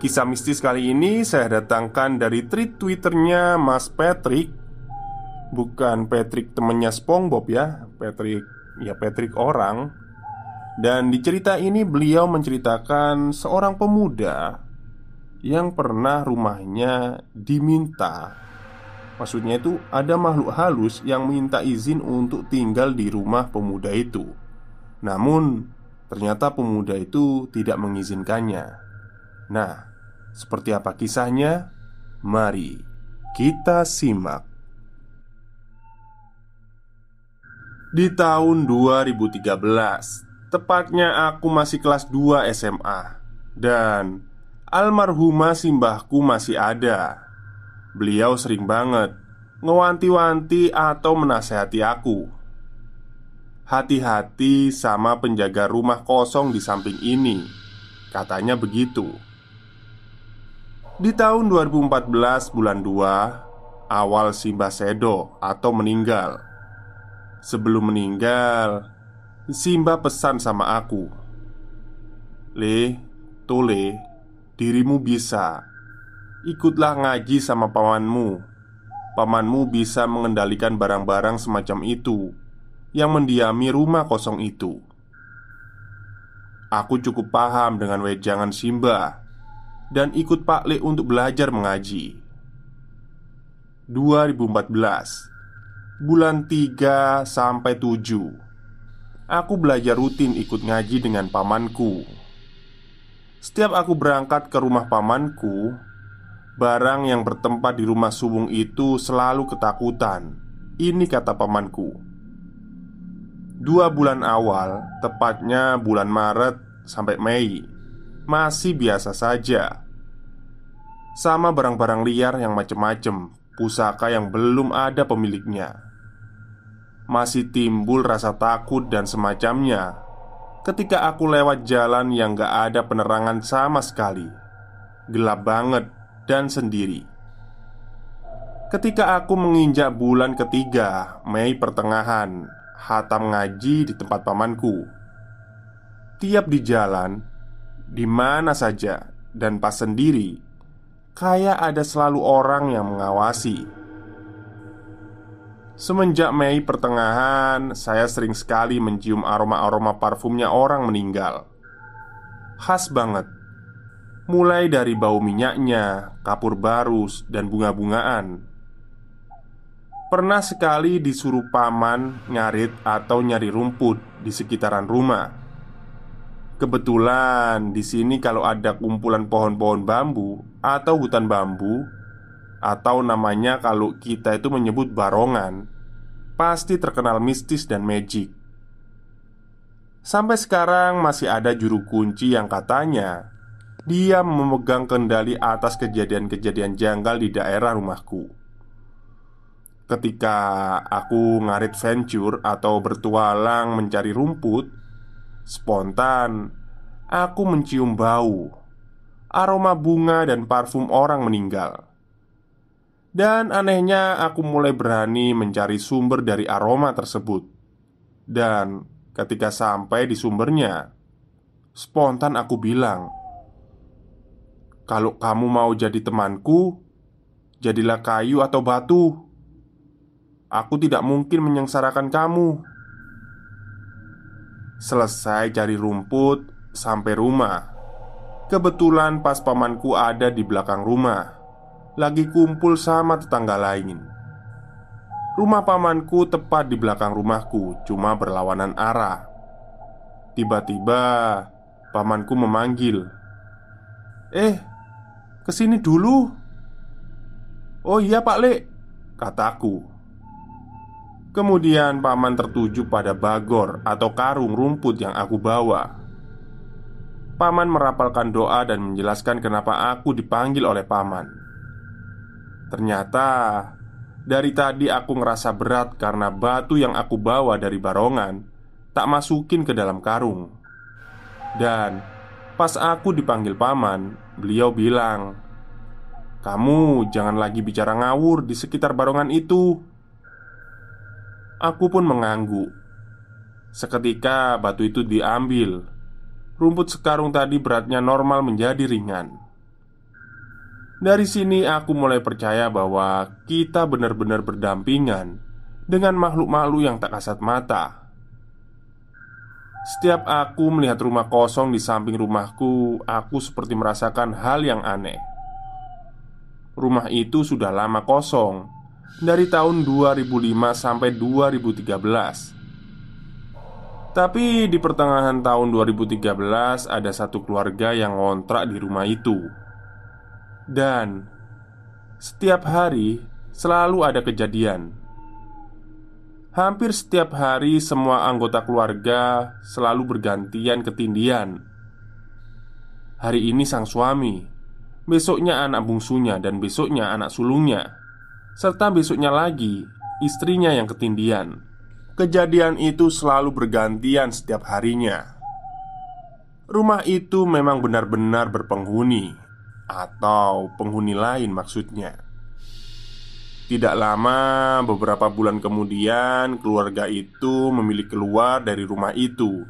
Kisah mistis kali ini saya datangkan dari tweet twitternya Mas Patrick. Bukan Patrick temennya Spongebob ya Patrick, ya Patrick orang. Dan di cerita ini beliau menceritakan seorang pemuda Yang pernah rumahnya diminta. Maksudnya itu ada makhluk halus yang minta izin untuk tinggal di rumah pemuda itu. Namun ternyata pemuda itu tidak mengizinkannya. Nah, seperti apa kisahnya? Mari kita simak. Di tahun 2013, tepatnya aku masih kelas 2 SMA dan almarhumah simbahku masih ada. Beliau sering banget ngewanti-wanti atau menasehati aku. Hati-hati sama penjaga rumah kosong di samping ini. Katanya begitu. Di tahun 2014 bulan 2 Awal Simba Sedo atau meninggal. Sebelum meninggal Simba pesan sama aku Le, Tole, dirimu bisa. Ikutlah ngaji sama pamanmu. Pamanmu bisa mengendalikan barang-barang semacam itu Yang mendiami rumah kosong itu. Aku cukup paham dengan wejangan Simba dan ikut Pak Le untuk belajar mengaji. 2014 Bulan 3 sampai 7 Aku belajar rutin ikut ngaji dengan pamanku. Setiap aku berangkat ke rumah pamanku Barang yang bertempat di rumah subung itu selalu ketakutan. Ini kata pamanku. Dua bulan awal, tepatnya bulan Maret sampai Mei masih biasa saja. Sama barang-barang liar yang macem-macem, pusaka yang belum ada pemiliknya. Masih timbul rasa takut dan semacamnya ketika aku lewat jalan yang gak ada penerangan sama sekali, gelap banget dan sendiri. Ketika aku menginjak bulan ketiga, Mei pertengahan, hatam ngaji di tempat pamanku. Tiap di jalan, di mana saja dan pas sendiri, kayak ada selalu orang yang mengawasi. Semenjak Mei pertengahan, saya sering sekali mencium aroma-aroma parfumnya orang meninggal. Khas banget. Mulai dari bau minyaknya, kapur barus, dan bunga-bungaan. Pernah sekali disuruh paman ngarit atau nyari rumput di sekitaran rumah Kebetulan di sini kalau ada kumpulan pohon-pohon bambu atau hutan bambu atau namanya kalau kita itu menyebut barongan, pasti terkenal mistis dan magic. Sampai sekarang masih ada juru kunci yang katanya dia memegang kendali atas kejadian-kejadian janggal di daerah rumahku. ketika aku ngarit venture atau bertualang mencari rumput, spontan aku mencium bau, aroma bunga dan parfum orang meninggal. Dan anehnya, aku mulai berani mencari sumber dari aroma tersebut. Dan ketika sampai di sumbernya, spontan aku bilang, "Kalau kamu mau jadi temanku, jadilah kayu atau batu. Aku tidak mungkin menyengsarakan kamu." Selesai cari rumput sampai rumah. Kebetulan pas pamanku ada di belakang rumah lagi kumpul sama tetangga lain. Rumah pamanku tepat di belakang rumahku, cuma berlawanan arah. Tiba-tiba pamanku memanggil, "Eh, ke sini dulu." "Oh iya, Pak Lek," kataku. Kemudian paman tertuju pada bagor atau karung rumput yang aku bawa. Paman merapalkan doa dan menjelaskan kenapa aku dipanggil oleh paman. Ternyata dari tadi aku ngerasa berat karena batu yang aku bawa dari barongan tak masukin ke dalam karung. Dan pas aku dipanggil paman, beliau bilang, "Kamu jangan lagi bicara ngawur di sekitar barongan itu." Aku pun mengangguk. Seketika batu itu diambil. Rumput sekarung tadi beratnya normal menjadi ringan. Dari sini aku mulai percaya bahwa kita benar-benar berdampingan dengan makhluk-makhluk yang tak kasat mata. Setiap aku melihat rumah kosong di samping rumahku, aku seperti merasakan hal yang aneh. Rumah itu sudah lama kosong dari tahun 2005 sampai 2013. Tapi di pertengahan tahun 2013 ada satu keluarga yang ngontrak di rumah itu dan setiap hari selalu ada kejadian. Hampir setiap hari, semua anggota keluarga selalu bergantian ketindian. Hari ini sang suami, besoknya anak bungsunya, dan besoknya anak sulungnya, serta besoknya lagi istrinya yang ketindian. Kejadian itu selalu bergantian setiap harinya. Rumah itu memang benar-benar berpenghuni atau penghuni lain maksudnya. Tidak lama, beberapa bulan kemudian, keluarga itu memilih keluar dari rumah itu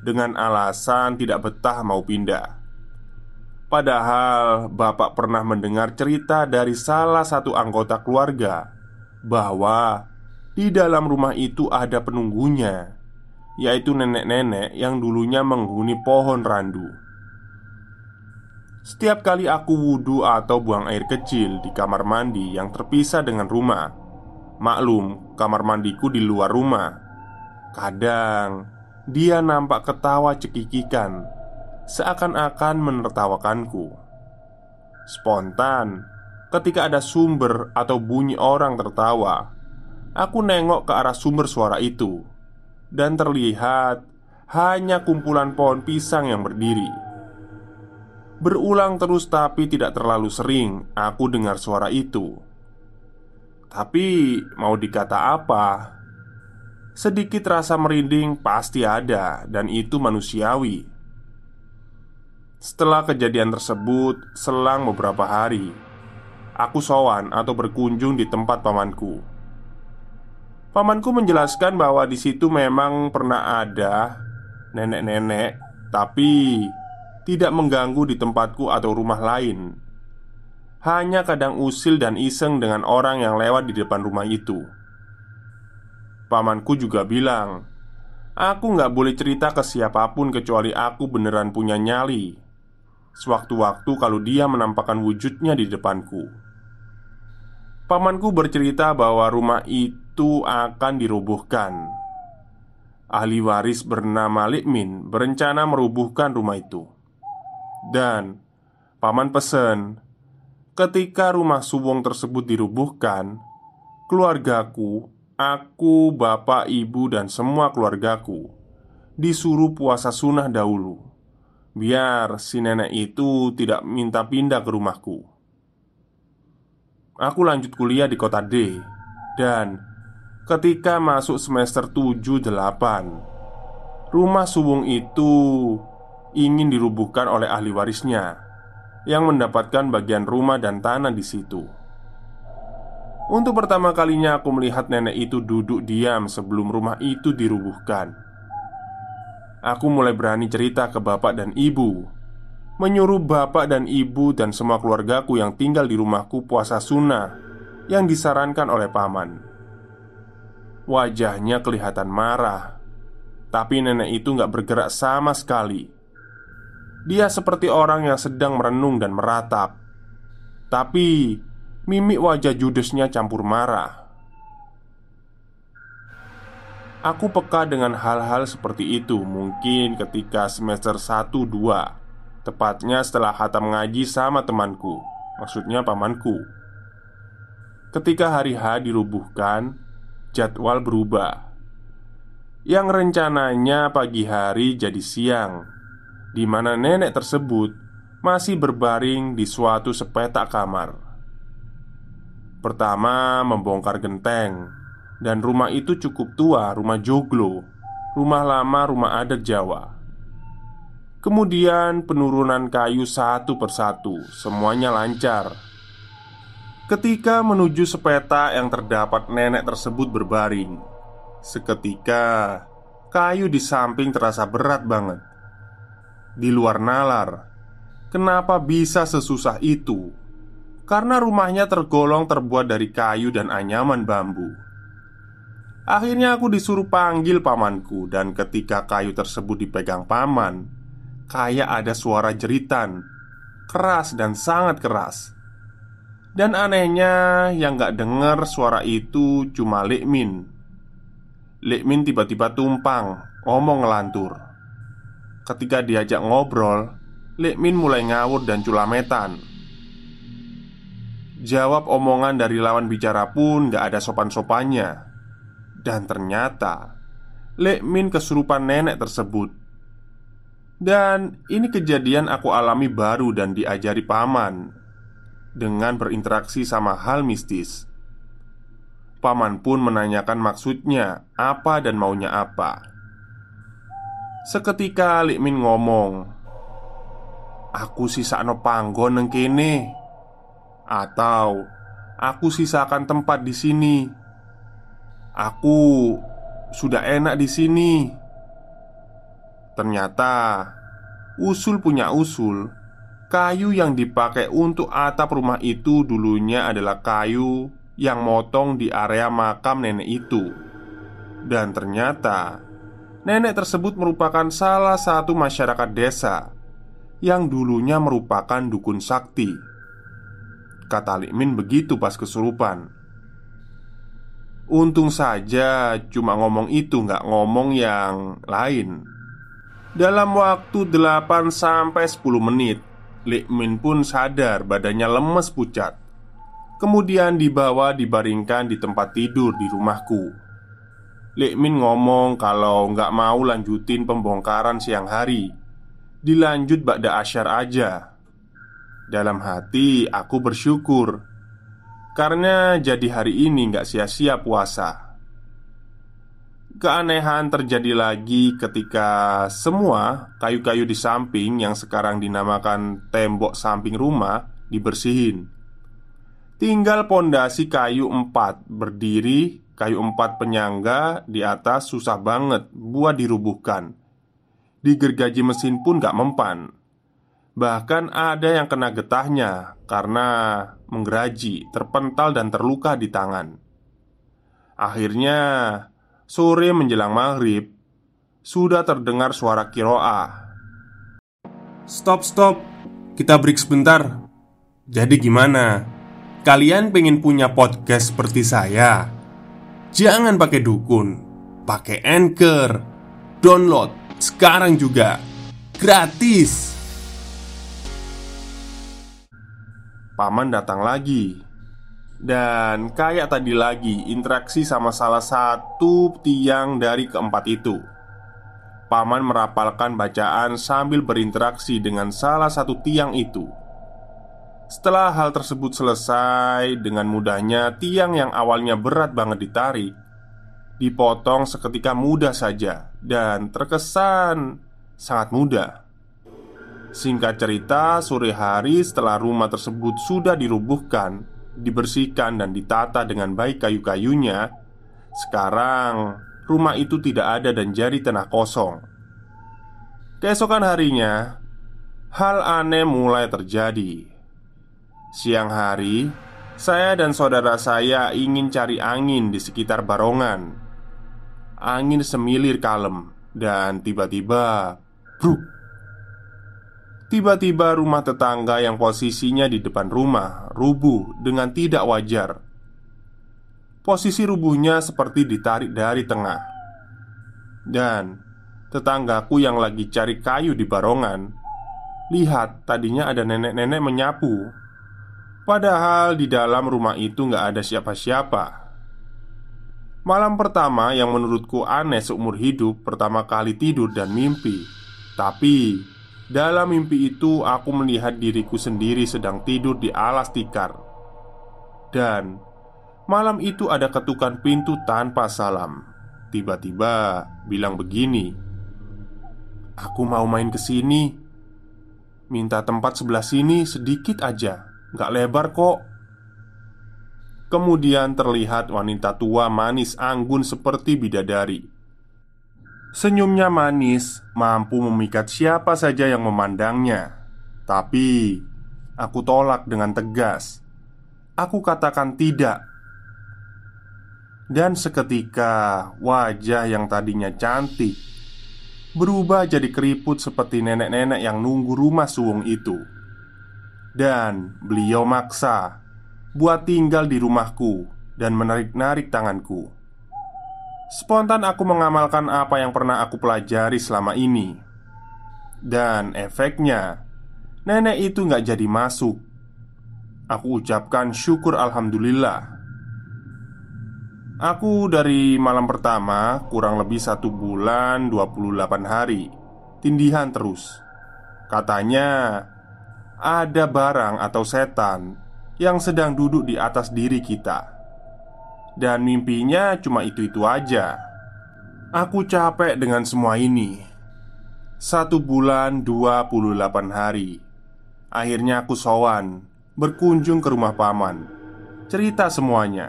dengan alasan tidak betah mau pindah. Padahal bapak pernah mendengar cerita dari salah satu anggota keluarga bahwa di dalam rumah itu ada penunggunya, yaitu nenek-nenek yang dulunya menghuni pohon randu. Setiap kali aku wudhu atau buang air kecil di kamar mandi yang terpisah dengan rumah Maklum, kamar mandiku di luar rumah Kadang, dia nampak ketawa cekikikan Seakan-akan menertawakanku. Spontan, ketika ada sumber atau bunyi orang tertawa Aku nengok ke arah sumber suara itu Dan terlihat hanya kumpulan pohon pisang yang berdiri. Berulang terus tapi tidak terlalu sering aku dengar suara itu. Tapi mau dikata apa? Sedikit rasa merinding pasti ada dan itu manusiawi Setelah kejadian tersebut selang beberapa hari Aku sowan atau berkunjung di tempat pamanku Pamanku menjelaskan bahwa di situ memang pernah ada nenek-nenek Tapi tidak mengganggu di tempatku atau rumah lain. Hanya kadang usil dan iseng dengan orang yang lewat di depan rumah itu. Pamanku juga bilang, "Aku nggak boleh cerita ke siapa pun kecuali aku beneran punya nyali." Sewaktu-waktu, kalau dia menampakkan wujudnya di depanku, pamanku bercerita bahwa rumah itu akan dirobohkan. Ahli waris bernama Likmin berencana merubuhkan rumah itu. Dan paman pesen Ketika rumah Suwong tersebut dirubuhkan Keluargaku, aku, bapak, ibu, dan semua keluargaku Disuruh puasa sunnah dahulu Biar si nenek itu tidak minta pindah ke rumahku. Aku lanjut kuliah di kota D Dan ketika masuk semester 7-8 Rumah Suwung itu ingin dirubuhkan oleh ahli warisnya Yang mendapatkan bagian rumah dan tanah di situ. Untuk pertama kalinya aku melihat nenek itu duduk diam sebelum rumah itu dirubuhkan Aku mulai berani cerita ke bapak dan ibu menyuruh bapak dan ibu dan semua keluargaku yang tinggal di rumahku puasa sunnah yang disarankan oleh paman. Wajahnya kelihatan marah, tapi nenek itu nggak bergerak sama sekali. Dia seperti orang yang sedang merenung dan meratap, tapi mimik wajah judesnya campur marah. Aku peka dengan hal-hal seperti itu mungkin ketika semester 1-2 Tepatnya setelah hatam ngaji sama temanku Maksudnya pamanku. Ketika hari H dirubuhkan Jadwal berubah. Yang rencananya pagi hari jadi siang di mana nenek tersebut masih berbaring di suatu sepetak kamar. Pertama, membongkar genteng, dan rumah itu cukup tua, rumah joglo, rumah lama, rumah adat Jawa. Kemudian penurunan kayu satu persatu Semuanya lancar Ketika menuju sepeta yang terdapat nenek tersebut berbaring Seketika Kayu di samping terasa berat banget Di luar nalar Kenapa bisa sesusah itu? Karena rumahnya tergolong terbuat dari kayu dan anyaman bambu Akhirnya aku disuruh panggil pamanku Dan ketika kayu tersebut dipegang paman. Kayak ada suara jeritan keras dan sangat keras. Dan anehnya yang gak denger suara itu cuma Lekmin Lekmin tiba-tiba tumpang, ngomong ngelantur. Ketika diajak ngobrol, Lekmin mulai ngawur dan culametan. Jawab omongan dari lawan bicara pun gak ada sopan-sopannya Dan ternyata Lekmin kesurupan nenek tersebut. Dan ini kejadian aku alami baru dan diajari paman Dengan berinteraksi sama hal mistis. Paman pun menanyakan maksudnya apa dan maunya apa. Seketika Likmin ngomong Aku sisakno panggon neng kene Atau Aku sisakan tempat di sini Aku sudah enak di sini Ternyata usul punya usul. Kayu yang dipakai untuk atap rumah itu dulunya adalah kayu yang motong di area makam nenek itu. Dan ternyata nenek tersebut merupakan salah satu masyarakat desa yang dulunya merupakan dukun sakti. Kata Likmin begitu pas kesurupan. Untung saja cuma ngomong itu nggak ngomong yang lain dalam waktu 8 sampai 10 menit, Min pun sadar badannya lemes pucat. Kemudian dibawa dibaringkan di tempat tidur di rumahku. Min ngomong kalau nggak mau lanjutin pembongkaran siang hari Dilanjut bakda asyar aja Dalam hati aku bersyukur Karena jadi hari ini nggak sia-sia puasa Keanehan terjadi lagi ketika semua kayu-kayu di samping yang sekarang dinamakan tembok samping rumah dibersihin. Tinggal pondasi kayu empat berdiri, kayu empat penyangga di atas susah banget buat dirubuhkan. Digergaji mesin pun gak mempan. Bahkan ada yang kena getahnya karena menggeraji, terpental dan terluka di tangan. Akhirnya Sore menjelang maghrib Sudah terdengar suara kiroah Stop stop. Kita break sebentar. Jadi gimana? Kalian pengen punya podcast seperti saya? Jangan pakai dukun. Pakai anchor. Download sekarang juga. Gratis Paman datang lagi. Dan kayak tadi lagi interaksi sama salah satu tiang dari keempat itu. Paman merapalkan bacaan sambil berinteraksi dengan salah satu tiang itu. Setelah hal tersebut selesai, dengan mudahnya tiang yang awalnya berat banget ditarik, dipotong seketika mudah saja dan terkesan sangat mudah. Singkat cerita, sore hari setelah rumah tersebut sudah dirubuhkan, dibersihkan, dan ditata dengan baik kayu-kayunya, sekarang rumah itu tidak ada dan jadi tanah kosong. Keesokan harinya, hal aneh mulai terjadi. Siang hari, saya dan saudara saya ingin cari angin di sekitar Barongan. Angin semilir kalem dan tiba-tiba bruk. Tiba-tiba rumah tetangga yang posisinya di depan rumah rubuh dengan tidak wajar. Posisi rubuhnya seperti ditarik dari tengah. Dan tetanggaku yang lagi cari kayu di barongan Lihat, tadinya ada nenek-nenek menyapu Padahal di dalam rumah itu nggak ada siapa-siapa Malam pertama yang menurutku aneh seumur hidup Pertama kali tidur dan mimpi Tapi dalam mimpi itu aku melihat diriku sendiri sedang tidur di alas tikar Dan malam itu ada ketukan pintu tanpa salam Tiba-tiba bilang begini Aku mau main ke sini. Minta tempat sebelah sini sedikit aja, gak lebar kok. Kemudian terlihat wanita tua manis anggun seperti bidadari. Senyumnya manis, mampu memikat siapa saja yang memandangnya. Tapi aku tolak dengan tegas. Aku katakan tidak. Dan seketika wajah yang tadinya cantik berubah jadi keriput seperti nenek-nenek yang nunggu rumah suwung itu. Dan beliau maksa buat tinggal di rumahku dan menarik-narik tanganku. Spontan aku mengamalkan apa yang pernah aku pelajari selama ini. Dan efeknya, nenek itu nggak jadi masuk. Aku ucapkan syukur Alhamdulillah Aku dari malam pertama kurang lebih satu bulan 28 hari Tindihan terus Katanya Ada barang atau setan Yang sedang duduk di atas diri kita Dan mimpinya cuma itu-itu aja. Aku capek dengan semua ini. Satu bulan 28 hari. Akhirnya aku sowan Berkunjung ke rumah paman. Cerita semuanya.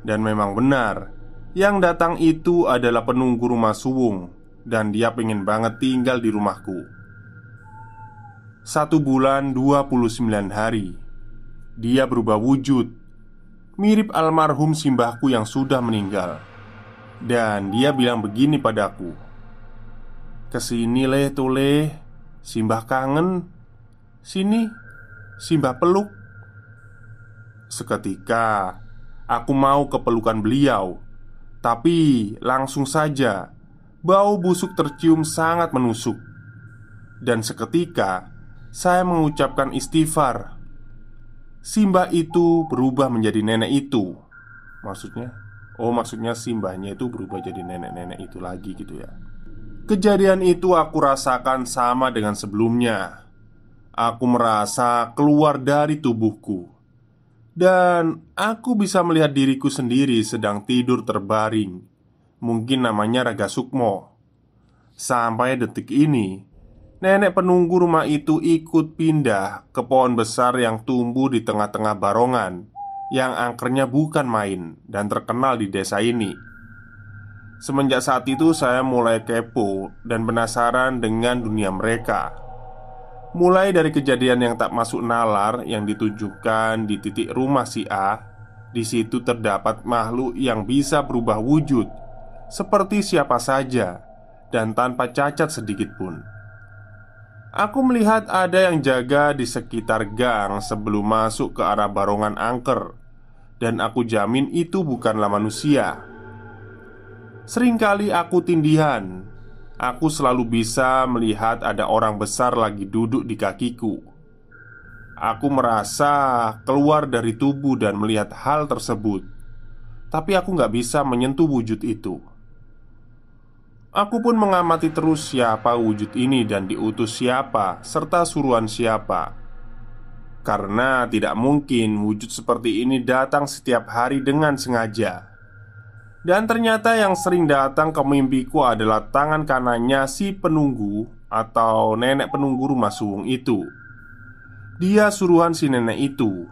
Dan memang benar Yang datang itu adalah penunggu rumah Suwung Dan dia pengen banget tinggal di rumahku. Satu bulan 29 hari. Dia berubah wujud Mirip almarhum simbahku yang sudah meninggal. Dan dia bilang begini padaku. Ke sini leh toleh Simbah kangen. Sini Simbah peluk. Seketika Aku mau ke pelukan beliau. Tapi langsung saja Bau busuk tercium sangat menusuk. Dan seketika Saya mengucapkan istighfar Simbah itu berubah menjadi nenek itu. Maksudnya? Oh maksudnya simbahnya itu berubah jadi nenek-nenek itu lagi gitu ya. Kejadian itu aku rasakan sama dengan sebelumnya. Aku merasa keluar dari tubuhku. Dan aku bisa melihat diriku sendiri sedang tidur terbaring. Mungkin namanya Raga Sukmo. Sampai detik ini Nenek penunggu rumah itu ikut pindah ke pohon besar yang tumbuh di tengah-tengah barongan Yang angkernya bukan main dan terkenal di desa ini Semenjak saat itu saya mulai kepo dan penasaran dengan dunia mereka Mulai dari kejadian yang tak masuk nalar yang ditujukan di titik rumah si A, di situ terdapat makhluk yang bisa berubah wujud seperti siapa saja dan tanpa cacat sedikit pun. Aku melihat ada yang jaga di sekitar gang sebelum masuk ke arah barongan angker, dan aku jamin itu bukanlah manusia. Seringkali aku tindihan Aku selalu bisa melihat ada orang besar lagi duduk di kakiku. Aku merasa keluar dari tubuh dan melihat hal tersebut, tapi aku nggak bisa menyentuh wujud itu. Aku pun mengamati terus siapa wujud ini dan diutus siapa, serta suruhan siapa. Karena tidak mungkin wujud seperti ini datang setiap hari dengan sengaja. Dan ternyata yang sering datang ke mimpiku adalah tangan kanannya si penunggu Atau nenek penunggu rumah suwung itu. Dia suruhan si nenek itu.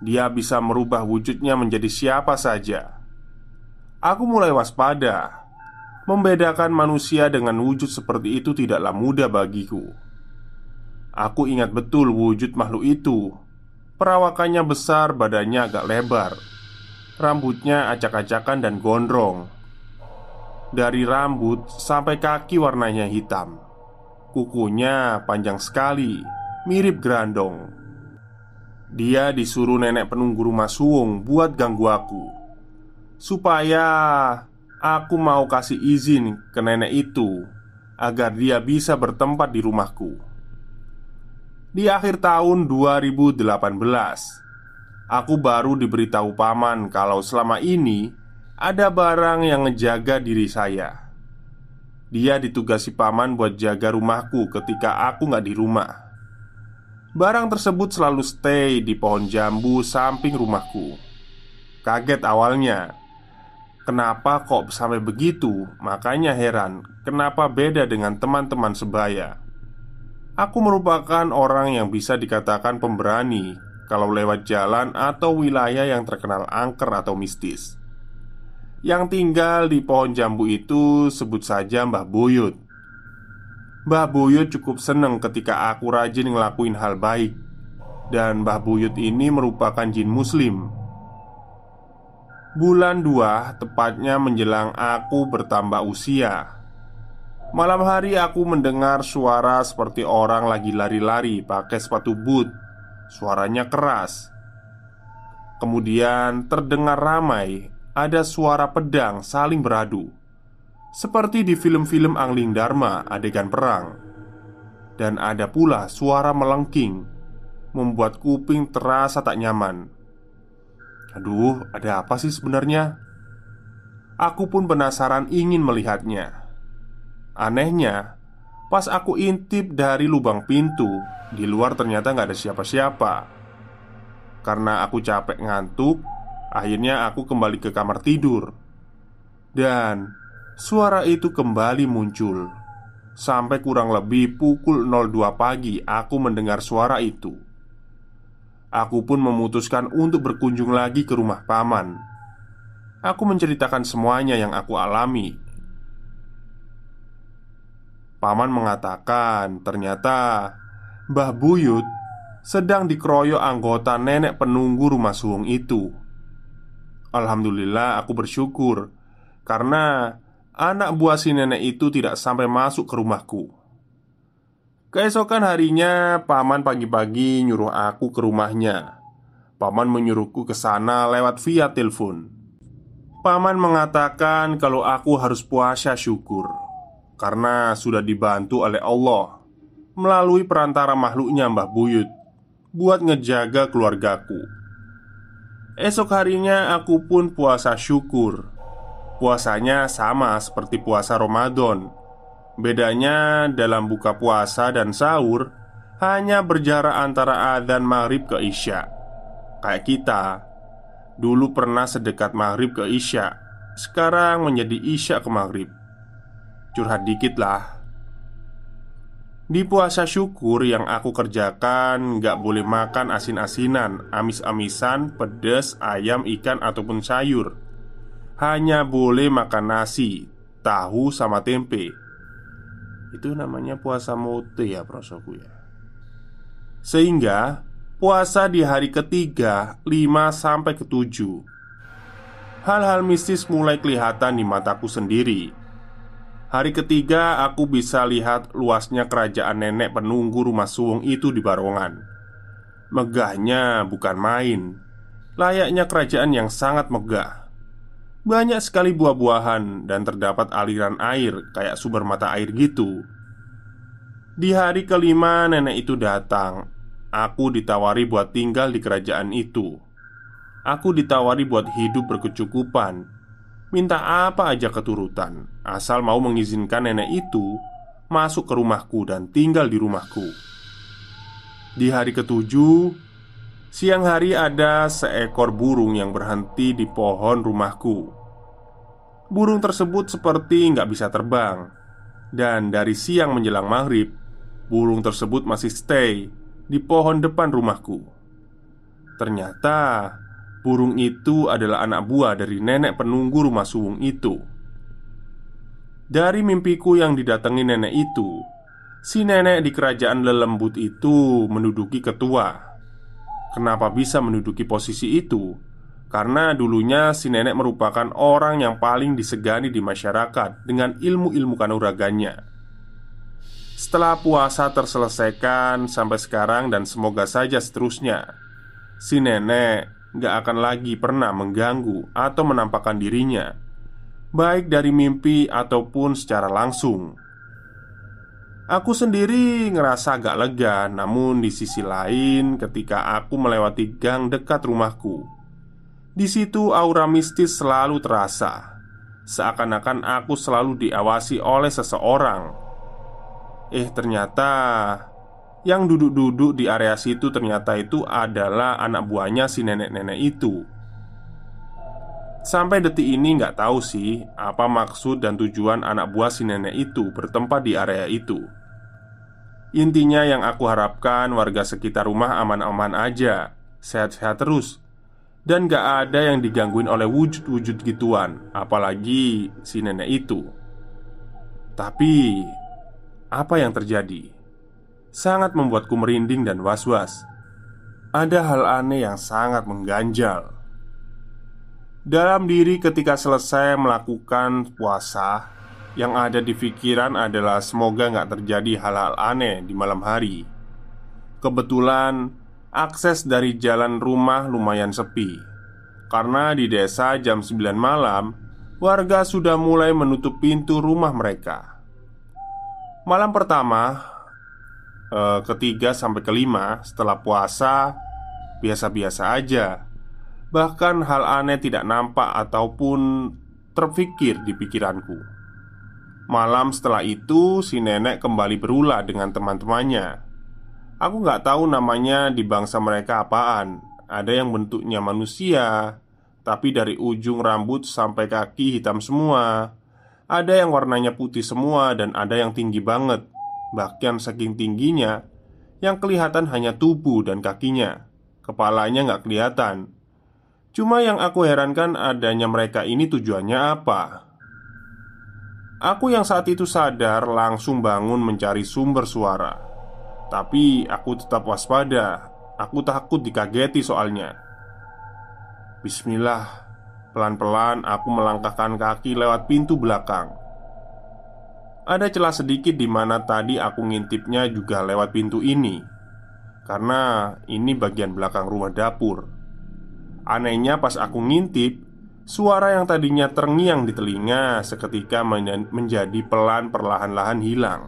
Dia bisa merubah wujudnya menjadi siapa saja. Aku mulai waspada Membedakan manusia dengan wujud seperti itu tidaklah mudah bagiku Aku ingat betul wujud makhluk itu. Perawakannya besar, badannya agak lebar. Rambutnya acak-acakan dan gondrong. Dari rambut sampai kaki warnanya hitam. Kukunya panjang sekali, mirip gerandong. Dia disuruh nenek penunggu rumah suwung buat ganggu aku Supaya aku mau kasih izin ke nenek itu Agar dia bisa bertempat di rumahku. Di akhir tahun 2018 Aku baru diberitahu paman kalau selama ini Ada barang yang ngejaga diri saya. Dia ditugasi paman buat jaga rumahku ketika aku nggak di rumah. Barang tersebut selalu stay di pohon jambu samping rumahku. Kaget awalnya Kenapa kok sampai begitu? Makanya heran Kenapa beda dengan teman-teman sebaya Aku merupakan orang yang bisa dikatakan pemberani kalau lewat jalan atau wilayah yang terkenal angker atau mistis. Yang tinggal di pohon jambu itu sebut saja Mbah Buyut. Mbah Buyut cukup seneng ketika aku rajin ngelakuin hal baik Dan Mbah Buyut ini merupakan jin muslim Bulan 2 tepatnya menjelang aku bertambah usia Malam hari aku mendengar suara seperti orang lagi lari-lari pakai sepatu boot. Suaranya keras. Kemudian terdengar ramai ada suara pedang saling beradu. Seperti di film-film Angling Dharma adegan perang. Dan ada pula suara melengking membuat kuping terasa tak nyaman. Aduh, ada apa sih sebenarnya? Aku pun penasaran ingin melihatnya. Anehnya, pas aku intip dari lubang pintu, di luar ternyata nggak ada siapa-siapa. Karena aku capek ngantuk, akhirnya aku kembali ke kamar tidur. Dan suara itu kembali muncul. Sampai kurang lebih pukul 02 pagi aku mendengar suara itu. Aku pun memutuskan untuk berkunjung lagi ke rumah paman. Aku menceritakan semuanya yang aku alami Paman mengatakan ternyata Mbah Buyut sedang dikeroyok anggota nenek penunggu rumah suwung itu. Alhamdulillah aku bersyukur karena anak buah si nenek itu tidak sampai masuk ke rumahku. Keesokan harinya, paman pagi-pagi nyuruh aku ke rumahnya. Paman menyuruhku ke sana lewat via telepon. Paman mengatakan kalau aku harus puasa syukur karena sudah dibantu oleh Allah melalui perantara makhluknya Mbah Buyut buat ngejaga keluargaku. Esok harinya aku pun puasa syukur. Puasanya sama seperti puasa Ramadan. Bedanya dalam buka puasa dan sahur hanya berjarak antara adzan maghrib ke isya. Kayak kita dulu pernah sedekat maghrib ke isya, sekarang menjadi isya ke maghrib. Curhat dikit lah Di puasa syukur yang aku kerjakan Gak boleh makan asin-asinan Amis-amisan, pedas, ayam, ikan, ataupun sayur Hanya boleh makan nasi Tahu sama tempe Itu namanya puasa mote ya prosoku ya. Sehingga Puasa di hari ketiga, lima sampai ketujuh Hal-hal mistis mulai kelihatan di mataku sendiri. Hari ketiga aku bisa lihat luasnya kerajaan nenek penunggu rumah suwung itu di Barongan Megahnya bukan main Layaknya kerajaan yang sangat megah Banyak sekali buah-buahan dan terdapat aliran air kayak sumber mata air gitu. Di hari kelima nenek itu datang. Aku ditawari buat tinggal di kerajaan itu. Aku ditawari buat hidup berkecukupan. Minta apa aja keturutan Asal mau mengizinkan nenek itu Masuk ke rumahku dan tinggal di rumahku. Di hari ketujuh Siang hari ada seekor burung yang berhenti di pohon rumahku. Burung tersebut seperti nggak bisa terbang. Dan dari siang menjelang maghrib Burung tersebut masih stay di pohon depan rumahku. Ternyata burung itu adalah anak buah dari nenek penunggu rumah suwung itu. Dari mimpiku yang didatangi nenek itu Si nenek di kerajaan lelembut itu menduduki ketua Kenapa bisa menduduki posisi itu? Karena dulunya si nenek merupakan orang yang paling disegani di masyarakat dengan ilmu-ilmu kanuraganya. Setelah puasa terselesaikan sampai sekarang dan semoga saja seterusnya, si nenek gak akan lagi pernah mengganggu atau menampakkan dirinya, baik dari mimpi ataupun secara langsung. Aku sendiri ngerasa agak lega, namun di sisi lain, ketika aku melewati gang dekat rumahku, di situ aura mistis selalu terasa, seakan-akan aku selalu diawasi oleh seseorang. Eh, ternyata yang duduk-duduk di area situ ternyata itu adalah anak buahnya si nenek-nenek itu. Sampai detik ini nggak tahu sih apa maksud dan tujuan anak buah si nenek itu bertempat di area itu. Intinya yang aku harapkan warga sekitar rumah aman-aman aja, sehat-sehat terus, dan gak ada yang digangguin oleh wujud-wujud gituan, apalagi si nenek itu. Tapi apa yang terjadi sangat membuatku merinding dan was-was. Ada hal aneh yang sangat mengganjal dalam diri ketika selesai melakukan puasa Yang ada di pikiran adalah semoga nggak terjadi hal-hal aneh di malam hari. Kebetulan akses dari jalan rumah lumayan sepi. Karena di desa jam 9 malam Warga sudah mulai menutup pintu rumah mereka. Malam pertama eh, Ketiga sampai kelima setelah puasa Biasa-biasa aja Bahkan hal aneh tidak nampak ataupun terpikir di pikiranku. Malam setelah itu si nenek kembali berulah dengan teman-temannya. Aku nggak tahu namanya di bangsa mereka apaan. Ada yang bentuknya manusia Tapi dari ujung rambut sampai kaki hitam semua. Ada yang warnanya putih semua dan ada yang tinggi banget. Bahkan saking tingginya Yang kelihatan hanya tubuh dan kakinya. Kepalanya nggak kelihatan Cuma yang aku herankan adanya mereka ini tujuannya apa? Aku yang saat itu sadar langsung bangun mencari sumber suara. Tapi aku tetap waspada. Aku takut dikageti soalnya. Bismillah. Pelan-pelan aku melangkahkan kaki lewat pintu belakang. Ada celah sedikit di mana tadi aku ngintipnya juga lewat pintu ini. Karena ini bagian belakang rumah dapur Anehnya pas aku ngintip Suara yang tadinya terngiang di telinga seketika menjadi pelan perlahan-lahan hilang.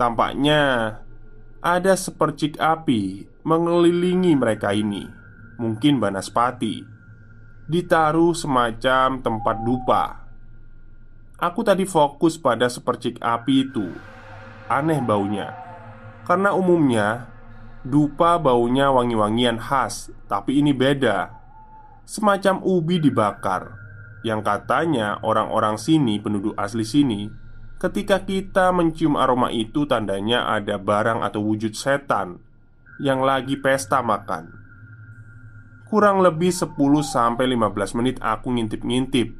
Tampaknya ada sepercik api mengelilingi mereka ini. Mungkin Banaspati. Ditaruh semacam tempat dupa. Aku tadi fokus pada sepercik api itu. Aneh baunya. Karena umumnya Dupa baunya wangi-wangian khas, tapi ini beda. Semacam ubi dibakar, yang katanya orang-orang sini, penduduk asli sini, ketika kita mencium aroma itu tandanya ada barang atau wujud setan yang lagi pesta makan. Kurang lebih 10-15 menit aku ngintip-ngintip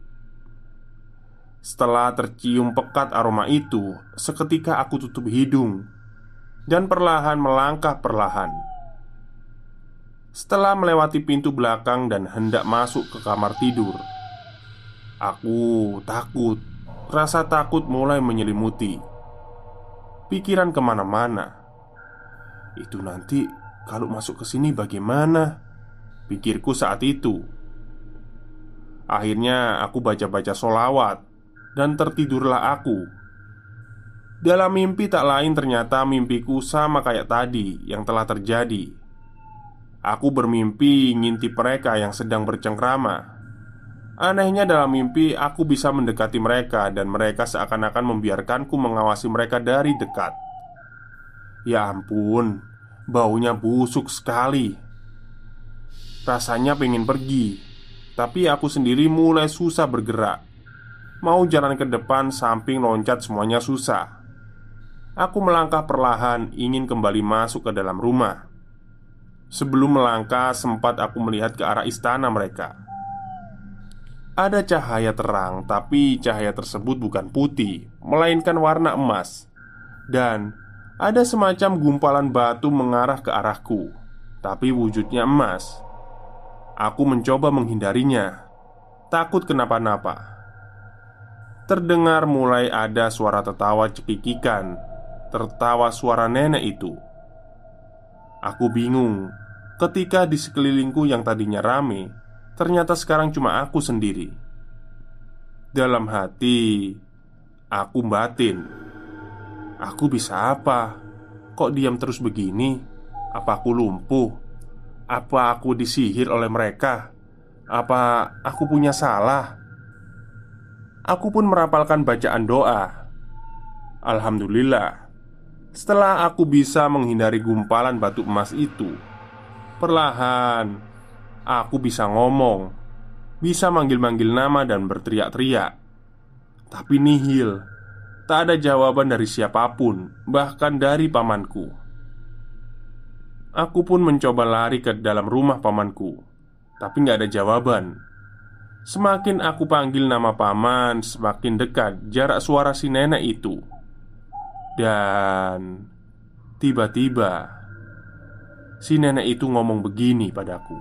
Setelah tercium pekat aroma itu Seketika aku tutup hidung dan perlahan melangkah perlahan. Setelah melewati pintu belakang dan hendak masuk ke kamar tidur, aku takut. Rasa takut mulai menyelimuti pikiran ke mana-mana. Itu nanti kalau masuk ke sini bagaimana? Pikirku saat itu. Akhirnya aku baca-baca solawat dan tertidurlah aku dalam mimpi tak lain ternyata mimpiku sama kayak tadi yang telah terjadi. Aku bermimpi ngintip mereka yang sedang bercengkrama. Anehnya dalam mimpi aku bisa mendekati mereka dan mereka seakan-akan membiarkanku mengawasi mereka dari dekat. Ya ampun, baunya busuk sekali. Rasanya pengen pergi Tapi aku sendiri mulai susah bergerak. Mau jalan ke depan, samping, loncat semuanya susah Aku melangkah perlahan ingin kembali masuk ke dalam rumah. Sebelum melangkah sempat aku melihat ke arah istana mereka. Ada cahaya terang tapi cahaya tersebut bukan putih Melainkan warna emas. Dan ada semacam gumpalan batu mengarah ke arahku Tapi wujudnya emas. Aku mencoba menghindarinya, takut kenapa-napa. Terdengar mulai ada suara tertawa cekikikan, tertawa suara nenek itu. Aku bingung ketika di sekelilingku yang tadinya rame, ternyata sekarang cuma aku sendiri. Dalam hati, aku batin. Aku bisa apa? Kok diam terus begini? Apa aku lumpuh? Apa aku disihir oleh mereka? Apa aku punya salah? Aku pun merapalkan bacaan doa. Alhamdulillah, setelah aku bisa menghindari gumpalan batu emas itu, perlahan aku bisa ngomong, bisa manggil-manggil nama dan berteriak-teriak. Tapi nihil, tak ada jawaban dari siapa pun, bahkan dari pamanku. Aku pun mencoba lari ke dalam rumah pamanku Tapi nggak ada jawaban Semakin aku panggil nama paman Semakin dekat jarak suara si nenek itu Dan Tiba-tiba Si nenek itu ngomong begini padaku.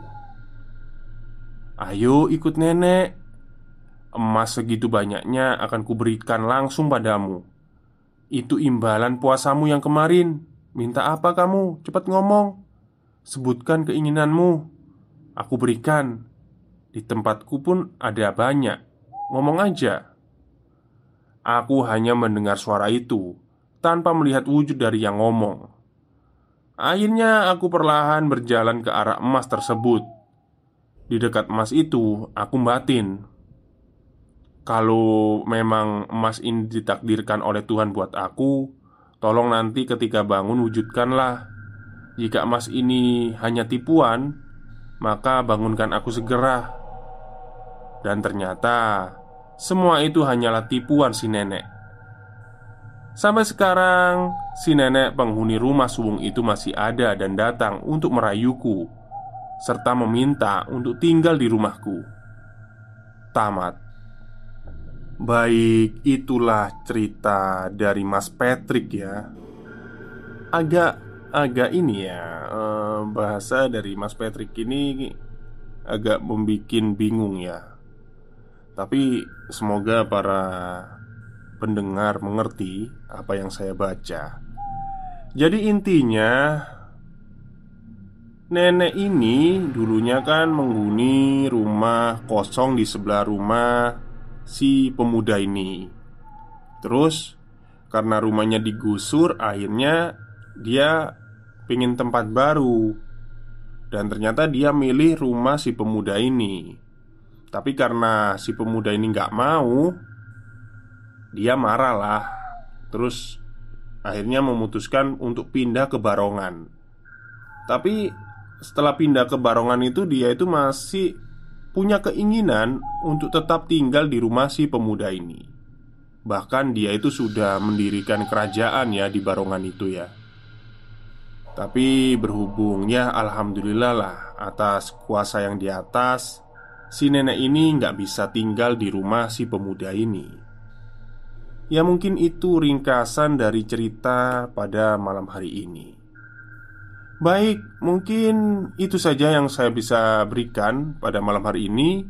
Ayo ikut nenek. Emas segitu banyaknya akan kuberikan langsung padamu. Itu imbalan puasamu yang kemarin. Minta apa kamu? Cepat ngomong. Sebutkan keinginanmu. Aku berikan. Di tempatku pun ada banyak. Ngomong aja. Aku hanya mendengar suara itu Tanpa melihat wujud dari yang ngomong. Akhirnya aku perlahan berjalan ke arah emas tersebut. Di dekat emas itu aku batin. Kalau memang emas ini ditakdirkan oleh Tuhan buat aku Tolong nanti ketika bangun wujudkanlah. Jika emas ini hanya tipuan Maka bangunkan aku segera. Dan ternyata Semua itu hanyalah tipuan si nenek Sampai sekarang Si nenek penghuni rumah suwung itu masih ada dan datang untuk merayuku Serta meminta untuk tinggal di rumahku Tamat Baik, itulah cerita dari Mas Patrick ya. Agak agak ini ya eh, bahasa dari Mas Patrick ini agak membuat bingung ya. Tapi semoga para pendengar mengerti apa yang saya baca. Jadi intinya Nenek ini dulunya kan menghuni rumah kosong di sebelah rumah si pemuda ini. Terus karena rumahnya digusur, akhirnya dia pingin tempat baru dan ternyata dia milih rumah si pemuda ini. Tapi karena si pemuda ini nggak mau, dia marah lah. Terus akhirnya memutuskan untuk pindah ke Barongan. Tapi setelah pindah ke Barongan itu dia itu masih punya keinginan untuk tetap tinggal di rumah si pemuda ini. Bahkan dia itu sudah mendirikan kerajaan ya di Barongan itu ya. Tapi berhubungnya Alhamdulillah lah atas kuasa yang di atas Si nenek ini nggak bisa tinggal di rumah si pemuda ini Ya mungkin itu ringkasan dari cerita pada malam hari ini Baik, mungkin itu saja yang saya bisa berikan pada malam hari ini.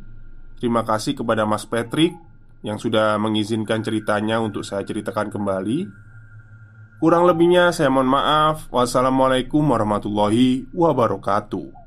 Terima kasih kepada Mas Patrick yang sudah mengizinkan ceritanya untuk saya ceritakan kembali. Kurang lebihnya, saya mohon maaf. Wassalamualaikum warahmatullahi wabarakatuh.